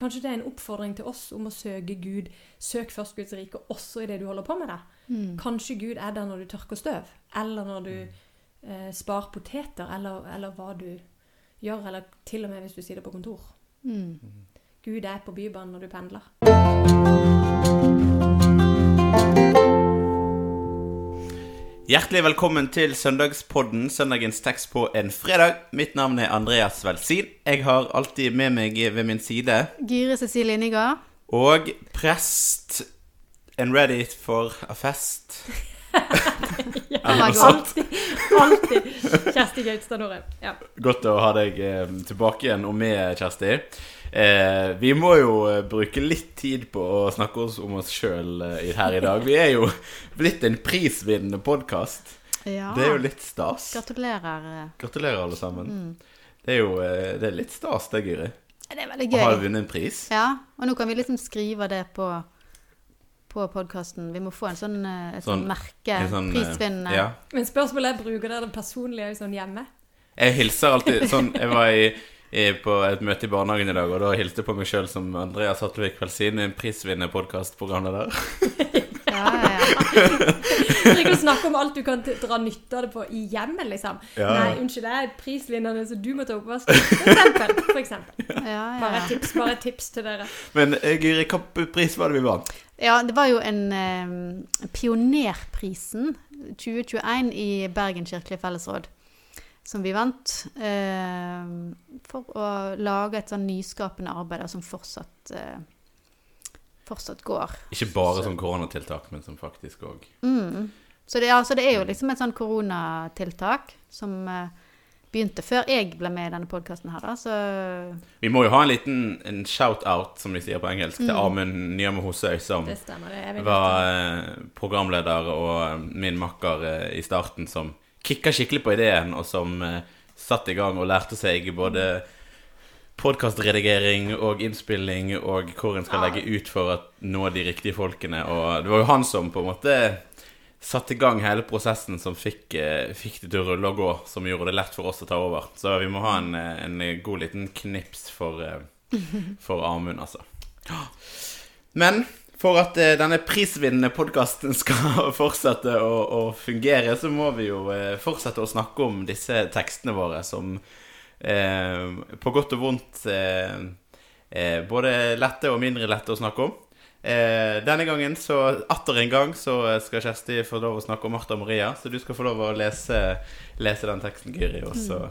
Kanskje det er en oppfordring til oss om å søke Gud. Søk først Guds rike også i det du holder på med. det. Mm. Kanskje Gud er der når du tørker støv, eller når du eh, sparer poteter, eller, eller hva du gjør, eller til og med hvis du sitter på kontor. Mm. Gud er på Bybanen når du pendler. Hjertelig velkommen til Søndagspodden, søndagens tekst på en fredag. Mitt navn er Andreas Velsin. Jeg har alltid med meg ved min side Gyre Cecilie Nygard. og prest and ready for a fest. ja, my Alltid. alltid. Kjersti Gautstad Norheim. Ja. Godt å ha deg eh, tilbake igjen og med, Kjersti. Eh, vi må jo eh, bruke litt tid på å snakke oss om oss sjøl eh, her i dag. Vi er jo blitt en prisvinnende podkast. Ja. Det er jo litt stas. Gratulerer. eh. Gratulerer, alle sammen. Det er jo det er litt stas, det, Gyri. Det er veldig gøy. Å ha vunnet en pris. Ja, og nå kan vi liksom skrive det på, på podkasten. Vi må få en sånn, eh, et sånn, Sånn- merke. Sånn, prisvinnende. Ja. Men spørsmålet er bruker dere det personlige sånn hjemme? Jeg hilser alltid sånn Jeg var i, på et møte i barnehagen i dag, og da hilste jeg på meg sjøl som Andreas Hattvik Velsin, en prisvinnende podkastprogramleder. Ja, ja, ja. Trenger å snakke om alt du kan dra nytte av det på i hjemmet, liksom. Ja. Nei, unnskyld, det er prisvinnende, så du må ta oppvasken. For eksempel. For eksempel. ja, Bare ja. et tips, bare et tips til dere. Men Guri, Gyri, hvilken pris var det vi vant? ja, det var jo en eh, Pionerprisen 2021 i Bergen kirkelige fellesråd. Som vi vant eh, for å lage et sånn nyskapende arbeid som fortsatt eh, fortsatt går. Ikke bare som koronatiltak, men som faktisk òg Mm. Så, det, altså, det er jo liksom et sånn koronatiltak som eh, begynte før jeg ble med i denne podkasten her, da. Så Vi må jo ha en liten en shout-out, som de sier på engelsk, til Mm. Amund Nyame Hosøy, som Det stemmer. det er var eh, programleder og eh, min makker eh, i starten, som kicka skikkelig på ideen, og som satt satte i gang og lærte seg både podkastredigering og innspilling og hvor en skal legge ut for å nå de riktige folkene. Og det var jo han som på en måte satte i gang hele prosessen som fikk, eh, fikk det til å rulle og gå, som gjorde det lett for oss å ta over. Så vi må ha en, eh, en god liten knips for, eh, for Amund, altså. Men for at eh, denne prisvinnende podkasten skal fortsette å, å fungere, så må vi jo eh, fortsette å snakke om disse tekstene våre som eh, på godt og vondt eh, eh, både lette og mindre lette å snakke om. Eh, denne gangen, så atter en gang, så skal Kjersti få lov å snakke om Martha Maria. Så du skal få lov å lese, lese den teksten, Gyri, og så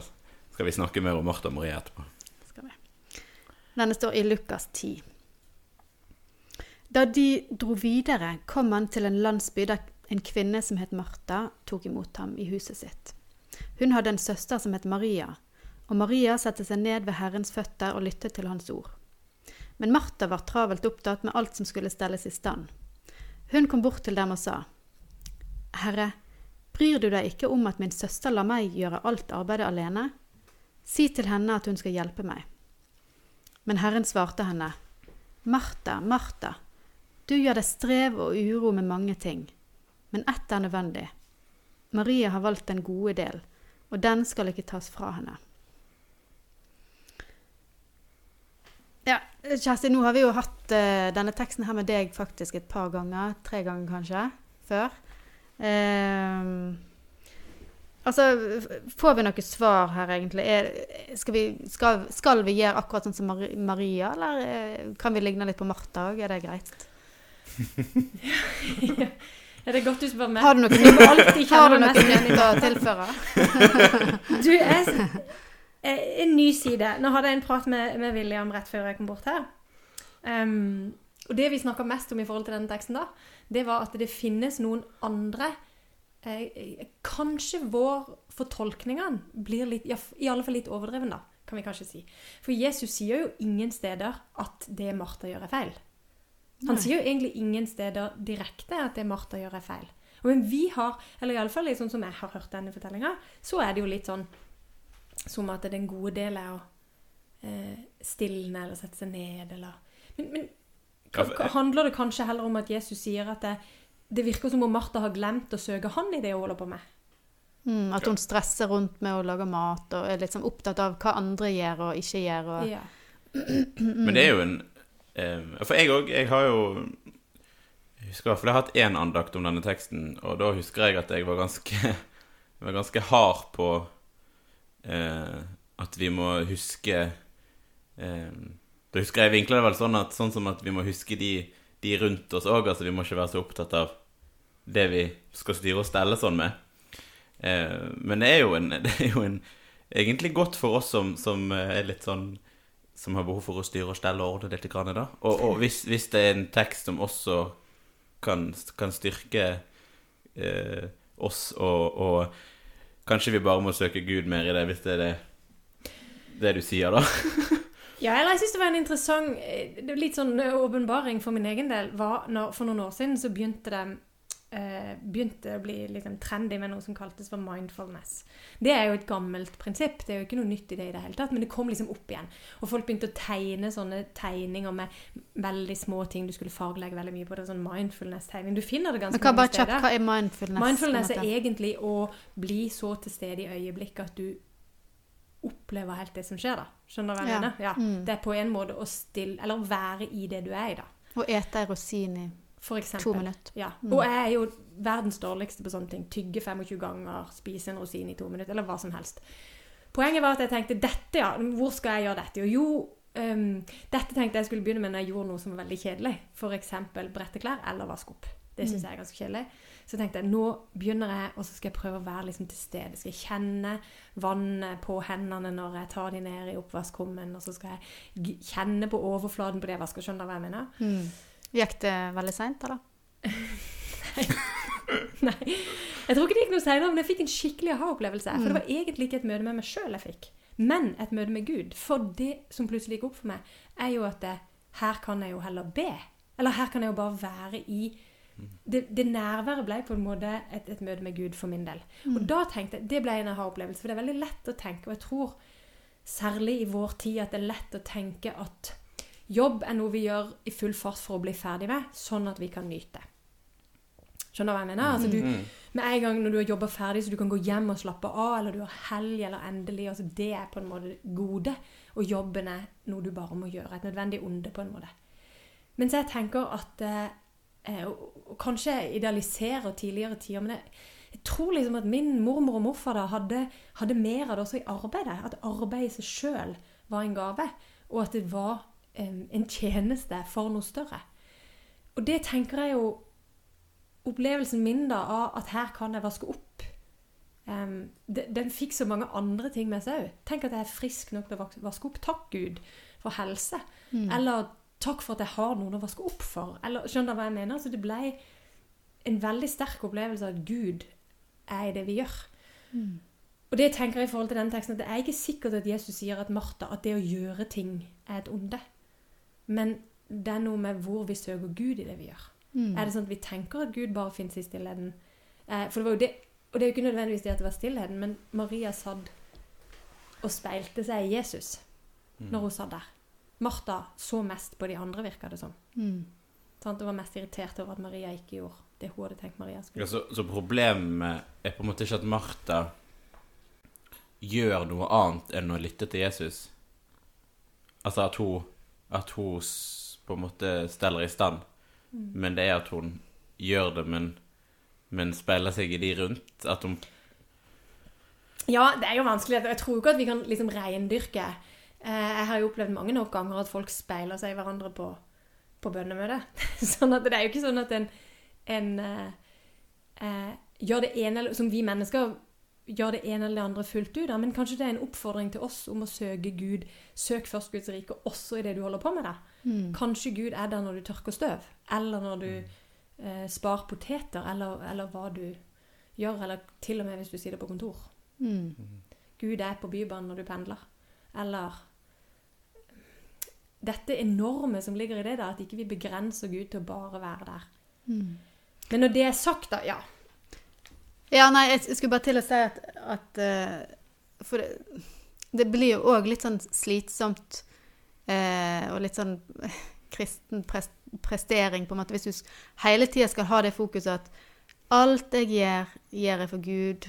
skal vi snakke mer om Martha Maria etterpå. skal vi. Denne står i Lukas 10. Da de dro videre, kom han til en landsby der en kvinne som het Martha, tok imot ham i huset sitt. Hun hadde en søster som het Maria, og Maria satte seg ned ved Herrens føtter og lyttet til hans ord. Men Martha var travelt opptatt med alt som skulle stelles i stand. Hun kom bort til dem og sa, Herre, bryr du deg ikke om at min søster lar meg gjøre alt arbeidet alene? Si til henne at hun skal hjelpe meg. Men Herren svarte henne, Martha, Martha, du gjør deg strev og uro med mange ting, men ett er nødvendig. Maria har valgt den gode del, og den skal ikke tas fra henne. Ja, Kjersti, nå har vi jo hatt uh, denne teksten her med deg faktisk et par ganger, tre ganger kanskje, før. Ehm, altså, får vi noe svar her egentlig? Er, skal, vi, skal, skal vi gjøre akkurat sånn som Maria, eller eh, kan vi ligne litt på Martha òg? Er det greit? Er det godt du spør meg? Har du noe Har du noe nytt å tilføre? Du, jeg, eh, en ny side. Nå hadde jeg en prat med, med William rett før jeg kom bort her. Um, og det vi snakka mest om i forhold til denne teksten, da, det var at det finnes noen andre eh, Kanskje vår fortolkningene blir litt, ja, i alle fall litt overdreven, da, kan vi kanskje si. For Jesus sier jo ingen steder at det Martha gjør, er feil. Han Nei. sier jo egentlig ingen steder direkte at det Martha gjør, er feil. Men vi har, eller iallfall sånn som jeg har hørt denne fortellinga, så er det jo litt sånn som at den gode del er å eh, stilne eller sette seg ned, eller Men, men Ja, for- ka- handler det kanskje heller om at Jesus sier at det, det virker som om Martha har glemt å søke han i det hun holder på med? Mm, at hun stresser rundt med å lage mat og er litt sånn opptatt av hva andre gjør og ikke gjør. Og, Ja. Men det er jo en For jeg òg, jeg har jo Jeg husker i jeg har hatt én andakt om denne teksten, og da husker jeg at jeg var ganske, var ganske hard på eh, at vi må huske eh, Da husker jeg vinkla det vel sånn, at, sånn som at vi må huske de, de rundt oss òg. Altså vi må ikke være så opptatt av det vi skal styre og stelle sånn med. Eh, men det er jo en, det er jo en egentlig godt for oss som, som er litt sånn Som har behov for å styre og stelle og ordne litt. Grann, da. Og, og hvis, hvis det er en tekst som også kan, kan styrke eh, oss, og, og kanskje vi bare må søke Gud mer i det, hvis det er det, det du sier, da. Ja, eller jeg syns det var en interessant eh, Litt sånn åpenbaring for min egen del var når, For noen år siden så begynte det eh, begynte å bli liksom trendy med noe som kaltes for mindfulness. Det er jo et gammelt prinsipp. Det er jo ikke noe nytt i det i det hele tatt, men det kom liksom opp igjen. Og folk begynte å tegne sånne tegninger med veldig små ting. Du skulle fargelegge veldig mye på det. Sånn mindfulness-tegning. Du finner det ganske mange steder. kjapt, hva er mindfulness? Mindfulness er egentlig å bli så til stede i øyeblikket at du opplever helt det som skjer, da. Skjønner du hva jeg Ja. mener? Ja. Mm. Det er på en måte å stille Eller være i det du er i, da. Å ete ei rosin i For eksempel. to minutter. Ja. Mm. Og jeg er jo verdens dårligste på sånne ting. Tygge 25 ganger, spise en rosin i to minutter, eller hva som helst. Poenget var at jeg tenkte dette, ja. Hvor skal jeg gjøre dette? Og jo, um, dette tenkte jeg skulle begynne med når jeg gjorde noe som var veldig kjedelig. F.eks. brette klær eller vaske opp. Det syns jeg er ganske kjedelig. Så tenkte jeg nå begynner jeg, og så skal jeg prøve å være liksom til stede. Skal jeg kjenne vannet på hendene når jeg tar de ned i oppvaskkummen, og så skal jeg kjenne på overflaten på det jeg vasker. Skjønner du hva jeg mener? Mm. Gikk det veldig seint, eller? Nei. Jeg tror ikke det gikk noe senere, men jeg fikk en skikkelig aha-opplevelse. For det var egentlig ikke et møte med meg sjøl jeg fikk, men et møte med Gud. For det som plutselig gikk opp for meg, er jo at det, her kan jeg jo heller be. Eller her kan jeg jo bare være i Det, det nærværet ble på en måte et, et møte med Gud for min del. Og da tenkte jeg, Det ble en aha-opplevelse, for det er veldig lett å tenke, og jeg tror særlig i vår tid at det er lett å tenke at jobb er noe vi gjør i full fart for å bli ferdig med, sånn at vi kan nyte. Skjønner du hva jeg mener? Altså, du, Mm. med en gang når du har jobba ferdig, så du kan gå hjem og slappe av, eller du har helg, eller endelig altså Det er på en måte gode. Og jobben er noe du bare må gjøre. Et nødvendig onde, på en måte. Mens jeg tenker at eh, og, og Kanskje jeg idealiserer tidligere tider, men jeg, jeg tror liksom at min mormor og morfar da hadde, hadde mer av det også i arbeidet. At arbeid i seg sjøl var en gave, og at det var eh, en tjeneste for noe større. Og det tenker jeg jo opplevelsen min da av at her kan jeg vaske opp um, de- Den fikk så mange andre ting med seg òg. Tenk at jeg er frisk nok til å vaske opp. Takk, Gud, for helse. Eller takk for at jeg har noen å vaske opp for. Eller, skjønner du hva jeg mener? Så det ble en veldig sterk opplevelse av at Gud er i det vi gjør. Og det tenker jeg i forhold til den teksten, at det er ikke sikkert at Jesus sier at Martha, at det å gjøre ting er et onde. Men det er noe med hvor vi søker Gud i det vi gjør. Mm. Er det sånn at vi tenker at Gud bare finnes i stillheten? Eh, for det var jo det, og det er jo ikke nødvendigvis det at det var stillheten, men Maria satt og speilte seg i Jesus når hun satt der. Martha så mest på de andre, virka det som. Mm. Hun var mest irritert over at Maria ikke gjorde det hun hadde tenkt Maria skulle Ja, så, så problemet er på en måte ikke at Martha gjør noe annet enn å lytte til Jesus. Altså at hun, at hun på en måte steller i stand. Men det er at hun gjør det, men, men speiler seg i de rundt. At hun Ja, det er jo vanskelig. Jeg tror jo ikke at vi kan liksom reindyrke. Eh, Jeg har jo opplevd mange nok ganger at folk speiler seg i hverandre på, på bønnemøte. Sånn at det er jo ikke sånn at en, en eh, eh, gjør det ene eller Som vi mennesker gjør det ene eller det andre fullt ut. Da. Men kanskje det er en oppfordring til oss om å søke Gud. Søk først Guds rike også i det du holder på med. det. Mm. Kanskje Gud er der når du tørker støv, eller når du eh, sparer poteter, eller, eller hva du gjør, eller til og med hvis du sitter på kontor. Mm. Gud er på Bybanen når du pendler. Eller dette enorme som ligger i det, da, at ikke vi begrenser Gud til å bare være der. Mm. Men når det er sagt, da Ja. Ja, nei, jeg skulle bare til å si at, at eh, For det, det blir jo òg litt sånn slitsomt eh, og litt sånn kristen pres, prestering, på en måte, hvis du hele tida skal ha det fokuset at alt jeg gjør, gjør jeg for Gud,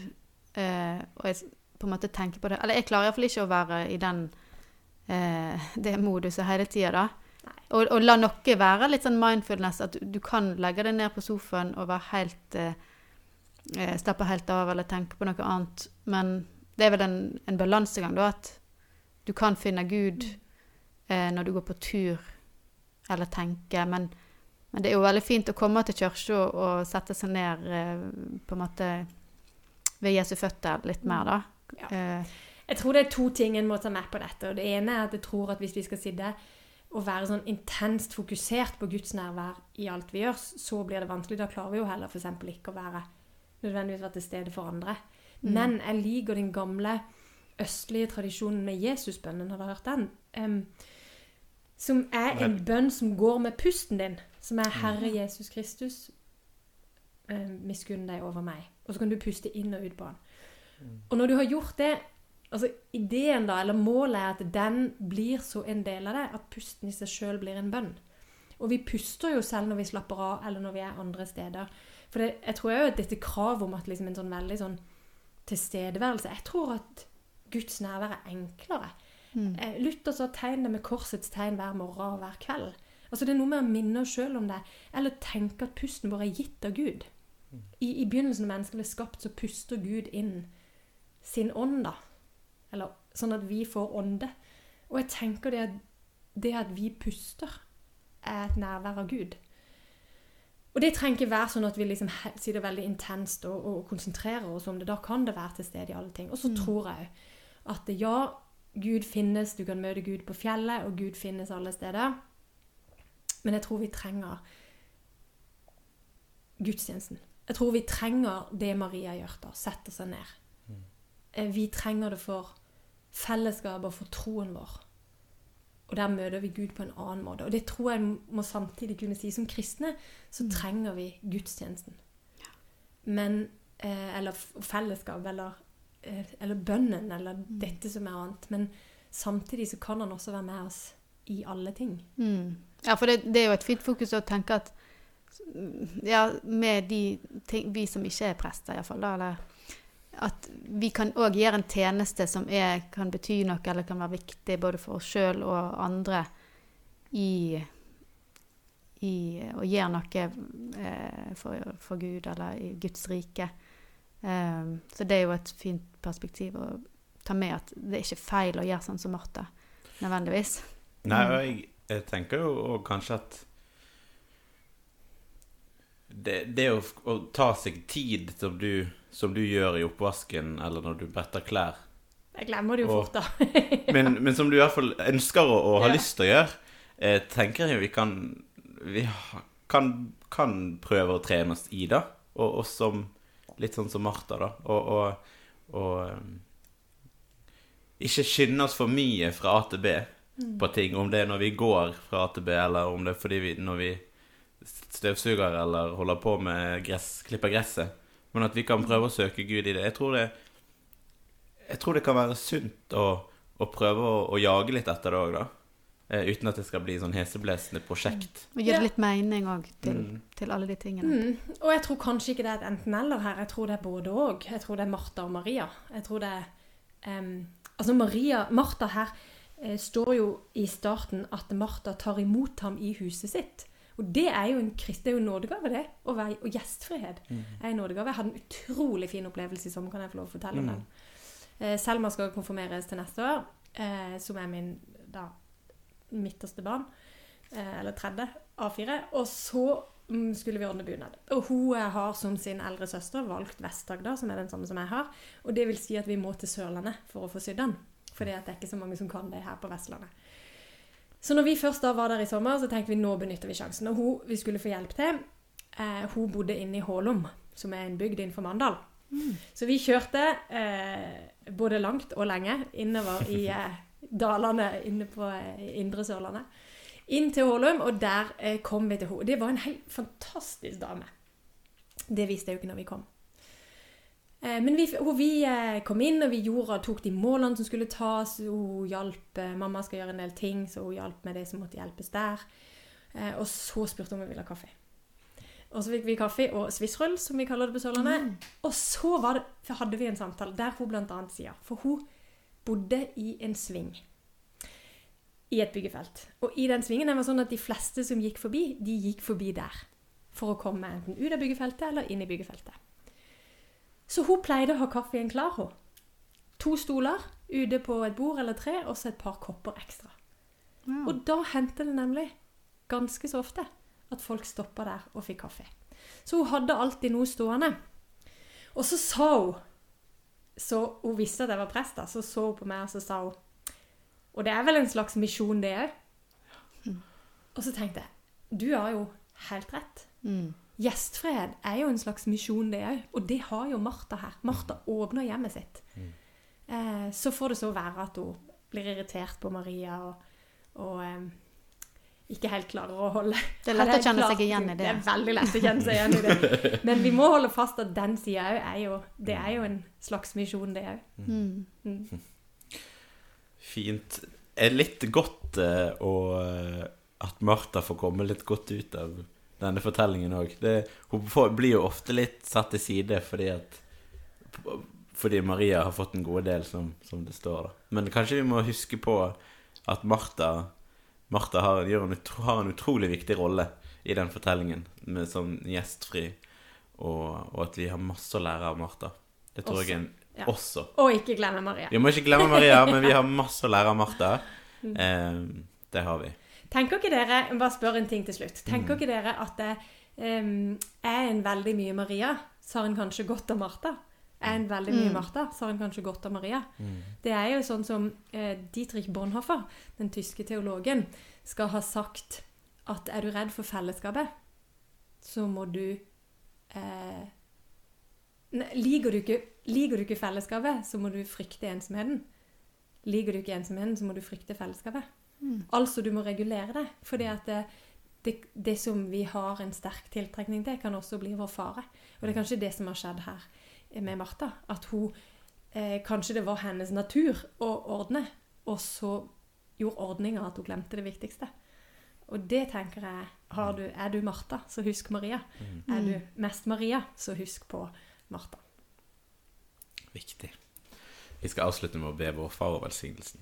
eh, og jeg på en måte tenker på det. Eller jeg klarer iallfall ikke å være i den eh, det moduset hele tida, da. Og, og la noe være litt sånn mindfulness, at du, du kan legge deg ned på sofaen og være helt eh, Slappe helt av eller tenke på noe annet. Men det er vel en, en balansegang, da, at du kan finne Gud eh, når du går på tur eller tenker. Men, men det er jo veldig fint å komme til kirka og, og sette seg ned eh, på en måte ved Jesu føtter litt mer, da. Ja. Eh, Jeg tror det er to ting en må ta med på dette. og Det ene er at jeg tror at hvis vi skal sitte og være sånn intenst fokusert på Guds nærvær i alt vi gjør, så blir det vanskelig. Da klarer vi jo heller f.eks. ikke å være nødvendigvis være til stede for andre. Mm. Men jeg liker den gamle østlige tradisjonen med Jesusbønnen. Har du hørt den? Um, som er en bønn som går med pusten din. Som er 'Herre Jesus Kristus, miskunn deg over meg'. Og så kan du puste inn og ut på den. Og når du har gjort det altså Ideen da, eller målet er at den blir så en del av det at pusten i seg sjøl blir en bønn. Og vi puster jo selv når vi slapper av, eller når vi er andre steder. For det, jeg tror jo at dette kravet om at liksom en sånn veldig sånn tilstedeværelse Jeg tror at Guds nærvær er enklere. mm. Eh, Luther sa tegn det med korsets tegn hver morgen og hver kveld. Altså Det er noe med å minne oss sjøl om det, eller tenke at pusten vår er gitt av Gud. I, I begynnelsen når mennesket ble skapt, så puster Gud inn sin ånd, da. Eller sånn at vi får ånde. Og jeg tenker det at det at vi puster, er et nærvær av Gud. Og det trenger ikke være sånn at vi liksom sitter veldig intenst og, og konsentrerer oss om det. Da kan det være til stede i alle ting. Og så tror jeg at ja, Gud finnes, du kan møte Gud på fjellet, og Gud finnes alle steder. Men jeg tror vi trenger gudstjenesten. Jeg tror vi trenger det Maria gjør da, Setter seg ned. Mm. Vi trenger det for fellesskapet og for troen vår. Og der møter vi Gud på en annen måte. Og det tror jeg må samtidig kunne si. Som kristne så trenger vi gudstjenesten. Men eh, Eller fellesskap, eller, eh, eller bønnen, eller dette som er annet. Men samtidig så kan han også være med oss i alle ting. Mm. Ja, for det, det er jo et fint fokus å tenke at ja, med de ting, vi som ikke er prester, iallfall, da, eller at vi kan òg gjøre en tjeneste som er, kan bety noe, eller kan være viktig både for oss sjøl og andre i, i å gjøre noe eh, for, for Gud, eller i Guds rike. Eh, så det er jo et fint perspektiv å ta med at det er ikke feil å gjøre sånn som Martha, nødvendigvis. Nei, og jeg, jeg tenker jo og kanskje at det, det å, å ta seg tid som du, som du gjør i oppvasken, eller når du bretter klær Jeg glemmer det jo Og- fort, da. men, men som du i hvert fall ønsker å, og har Ja. lyst til å gjøre, eh, tenker jeg vi kan Vi kan, kan prøve å trene oss i, da. Og, og som Litt sånn som Martha, da. Og, og, um, ikke skynde oss for mye fra A til B på ting. Om det er når vi går fra A til B, eller om det er fordi vi når vi støvsuger eller holder på med gress, klipper gresset. Men at vi kan prøve å søke Gud i det. Jeg tror det, jeg tror det kan være sunt å, å prøve å, å jage litt etter det òg, da. Eh, uten at det skal bli sånn heseblesende prosjekt. Og gi Ja. litt mening òg til, Mm. til alle de tingene. Mm. Og jeg tror kanskje ikke det er et enten-eller her. Jeg tror det er både og. Jeg tror det er Martha og Maria. Jeg tror det er um, Altså Maria, Martha her eh, står jo i starten at Martha tar imot ham i huset sitt. Og det er jo en det er jo nådegave, det. Å være, og gjestfrihet er en nådegave. Jeg hadde en utrolig fin opplevelse i sommer, kan jeg få lov å fortelle om den. Eh, Selma skal konfirmeres til neste år, eh, som er min da, midterste barn. Eh, eller tredje. A4. Og så mm, skulle vi ordne bunad. Og hun eh, har som sin eldre søster valgt Vest-Agder, som er den samme som jeg har. Og det vil si at vi må til Sørlandet for å få sydd den. Fordi det er ikke så mange som kan det her på Vestlandet. Så når vi først da var der i sommer, så tenkte vi nå benytter vi sjansen. Og hun vi skulle få hjelp til, eh, hun bodde inne i Hålum, som er en bygd innenfor Mandal. Så vi kjørte eh, både langt og lenge innover i eh, dalene inne på eh, indre Sørlandet. Inn til Hålum, og der eh, kom vi til henne. Det var en helt fantastisk dame. Det viste jeg jo ikke når vi kom. Eh, men vi, hun, vi eh, kom inn, og vi gjorde, tok de målene som skulle tas. Hun hjalp eh, Mamma skal gjøre en del ting, så hun hjalp med det som måtte hjelpes der. Og så spurte hun om vi ville ha kaffe. Og så fikk vi kaffe og swissrull, som vi kaller det på Sørlandet. Og så var det, så hadde vi en samtale der hun annet sier For hun bodde i en sving. i et byggefelt. Og i den svingen den var sånn at de fleste som gikk forbi, de gikk forbi der. For å komme enten ut av byggefeltet eller inn i byggefeltet. Så hun pleide å ha kaffen klar, hun. To stoler ute på et bord eller tre, og så et par kopper ekstra. Ja. Og da hendte det nemlig ganske så ofte at folk stoppa der og fikk kaffe. Så hun hadde alltid noe stående. Og så sa hun Så hun visste at jeg var prest, da, så så hun på meg og så sa hun Og det er vel en slags misjon, det òg. Og så tenkte jeg Du har jo helt rett. Mm. Gjestfrihet er jo en slags misjon, det òg. Og det har jo Martha her. Martha åpner hjemmet sitt. Eh, så får det så være at hun blir irritert på Maria og, og eh, ikke helt klarer å holde Det er lett å kjenne klart- seg igjen i det. Det er veldig lett å kjenne seg igjen i det. Men vi må holde fast at den sida òg er jo Det er jo en slags misjon, det òg. Mm. Fint. Er litt godt eh, å eh, at Martha får komme litt godt ut av denne fortellingen òg. Hun får, blir jo ofte litt satt til side fordi at Fordi Maria har fått en god del, som, som det står. da. Men kanskje vi må huske på at Martha, Martha har, en, utro, har en utrolig viktig rolle i den fortellingen, med sånn gjestfri, og, og at vi har masse å lære av Martha. Det tror jeg er en, Ja. også. Og ikke glemme Maria. Vi må ikke glemme Maria, men vi har masse å lære av Martha. Eh, det har vi. Tenker ikke dere jeg må Bare spør en ting til slutt. Tenker ikke dere at det um, er en veldig mye Maria, så har en kanskje godt av Martha? Er en veldig mye Mm. Martha, så har en kanskje godt av Maria? Det er jo sånn som eh, Dietrich Bonhoeffer, den tyske teologen, skal ha sagt at er du redd for fellesskapet, så må du eh, ne, liker, du ikke, liker du ikke fellesskapet, så må du frykte ensomheten. Liker du ikke ensomheten, så må du frykte fellesskapet. Mm. Altså du må regulere det. Fordi at det, det, det som vi har en sterk tiltrekning til, kan også bli vår fare. Og det er kanskje det som har skjedd her med Martha. At hun eh, Kanskje det var hennes natur å ordne, og så gjorde ordninga at hun glemte det viktigste. Og det tenker jeg har du, Er du Martha, så husk Maria. Er du mest Maria, så husk på Martha. Viktig. Vi skal avslutte med å be vår far og velsignelsen.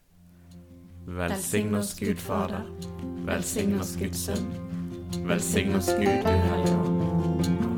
Velsign oss Gud Fader, velsign oss Guds Sønn, velsign oss Gud, du Hellige.